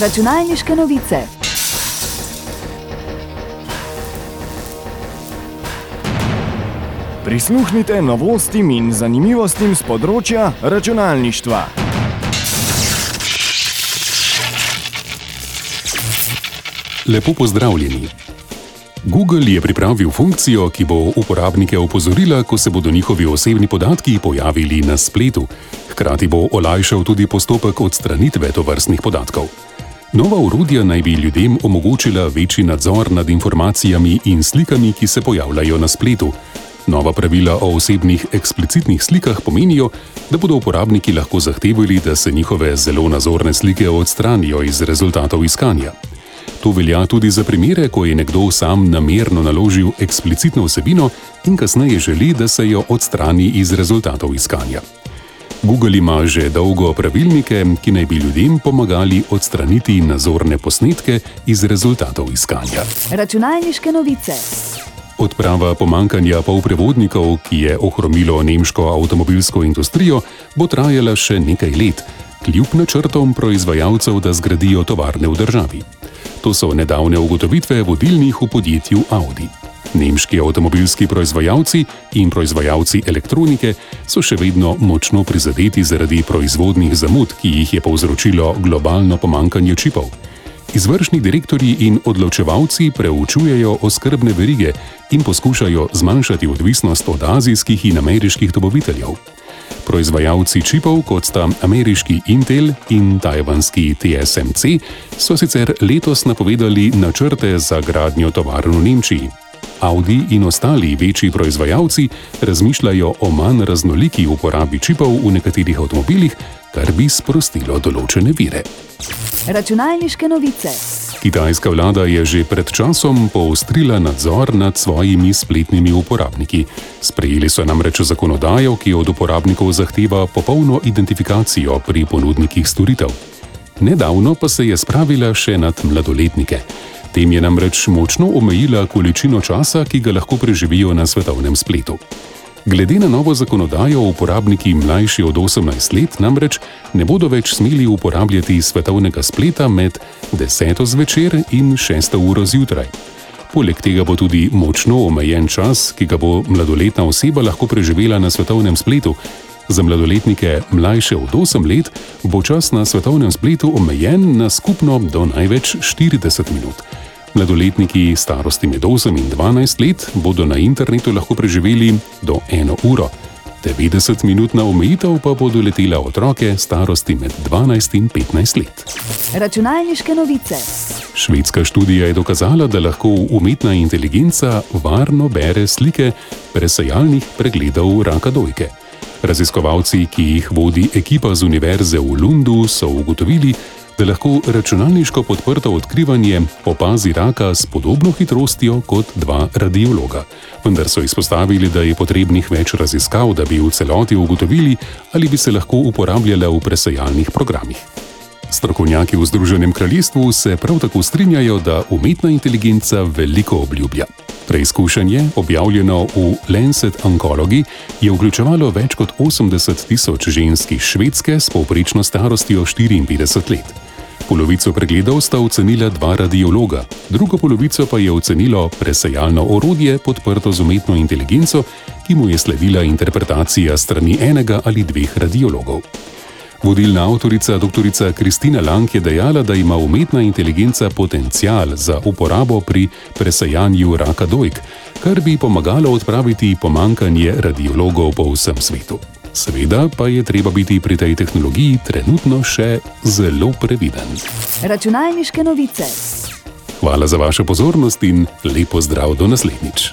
Računalniške novice. Prisluhnite novostim in zanimivostim z področja računalništva. Lepo pozdravljeni. Google je pripravil funkcijo, ki bo uporabnike opozorila, ko se bodo njihovi osebni podatki pojavili na spletu. Hkrati bo olajšal tudi postopek odstranitve tovrstnih podatkov. Nova urodja naj bi ljudem omogočila večji nadzor nad informacijami in slikami, ki se pojavljajo na spletu. Nova pravila o osebnih eksplicitnih slikah pomenijo, da bodo uporabniki lahko zahtevali, da se njihove zelo nazorne slike odstranijo iz rezultatov iskanja. To velja tudi za primere, ko je nekdo sam namerno naložil eksplicitno vsebino in kasneje želi, da se jo odstrani iz rezultatov iskanja. Google ima že dolgo pravilnike, ki naj bi ljudem pomagali odstraniti nazorne posnetke iz rezultatov iskanja. Računalniške novice. Odprava pomankanja polprevodnikov, ki je ohromilo nemško avtomobilsko industrijo, bo trajala še nekaj let, kljub načrtom proizvajalcev, da zgradijo tovarne v državi. To so nedavne ugotovitve vodilnih v podjetju Audi. Nemški avtomobilski proizvajalci in proizvajalci elektronike so še vedno močno prizadeti zaradi proizvodnih zamud, ki jih je povzročilo globalno pomankanje čipov. Izvršni direktori in odločevalci preučujejo oskrbne verige in poskušajo zmanjšati odvisnost od azijskih in ameriških dobaviteljev. Proizvajalci čipov, kot sta ameriški Intel in tajvanski TSMC, so sicer letos napovedali načrte za gradnjo tovarn v Nemčiji. Audi in ostali večji proizvajalci razmišljajo o manj raznoliki uporabi čipov v nekaterih avtomobilih, kar bi sprostilo določene vire. Računalniške novice. Kitajska vlada je že pred časom poostrila nadzor nad svojimi spletnimi uporabniki. Sprejeli so namreč zakonodajo, ki od uporabnikov zahteva popolno identifikacijo pri ponudnikih storitev. Nedavno pa se je spravila še nad mladoletnike. Tem je namreč močno omejila količino časa, ki ga lahko preživijo na svetovnem spletu. Glede na novo zakonodajo, uporabniki mlajši od 18 let namreč ne bodo več smeli uporabljati svetovnega spleta med 10. zvečer in 6. uro zjutraj. Poleg tega bo tudi močno omejen čas, ki ga bo mladoletna oseba lahko preživela na svetovnem spletu. Za mladoletnike mlajše od 8 let bo čas na svetovnem spletu omejen na skupno do največ 40 minut. Mladoletniki starosti med 8 in 12 let bodo na internetu lahko preživeli do 1 uro. 90-minutna omejitev pa bo doletela otroke starosti med 12 in 15 let. Računalniške novice. Švedska študija je dokazala, da lahko umetna inteligenca varno bere slike presajalnih pregledov raka dojke. Raziskovalci, ki jih vodi ekipa z Univerze v Lundu, so ugotovili, da lahko računalniško podprto odkrivanje opazi raka s podobno hitrostjo kot dva radiologa. Vendar so izpostavili, da je potrebnih več raziskav, da bi v celoti ugotovili, ali bi se lahko uporabljala v presajalnih programih. Strokovnjaki v Združenem kraljestvu se prav tako strinjajo, da umetna inteligenca veliko obljublja. Preizkušanje, objavljeno v Lancet Oncology, je vključevalo več kot 80 tisoč žensk iz Švedske s povprečno starostjo 54 let. Polovico pregledov sta ocenila dva radiologa, drugo polovico pa je ocenilo presajalno orodje podprto z umetno inteligenco, ki mu je sledila interpretacija strani enega ali dveh radiologov. Vodilna avtorica dr. Kristina Lang je dejala, da ima umetna inteligenca potencial za uporabo pri presajanju raka dojk, kar bi pomagalo odpraviti pomankanje radiologov po vsem svetu. Seveda pa je treba biti pri tej tehnologiji trenutno še zelo previden. Računalniške novice. Hvala za vašo pozornost in lepo zdrav do naslednjič.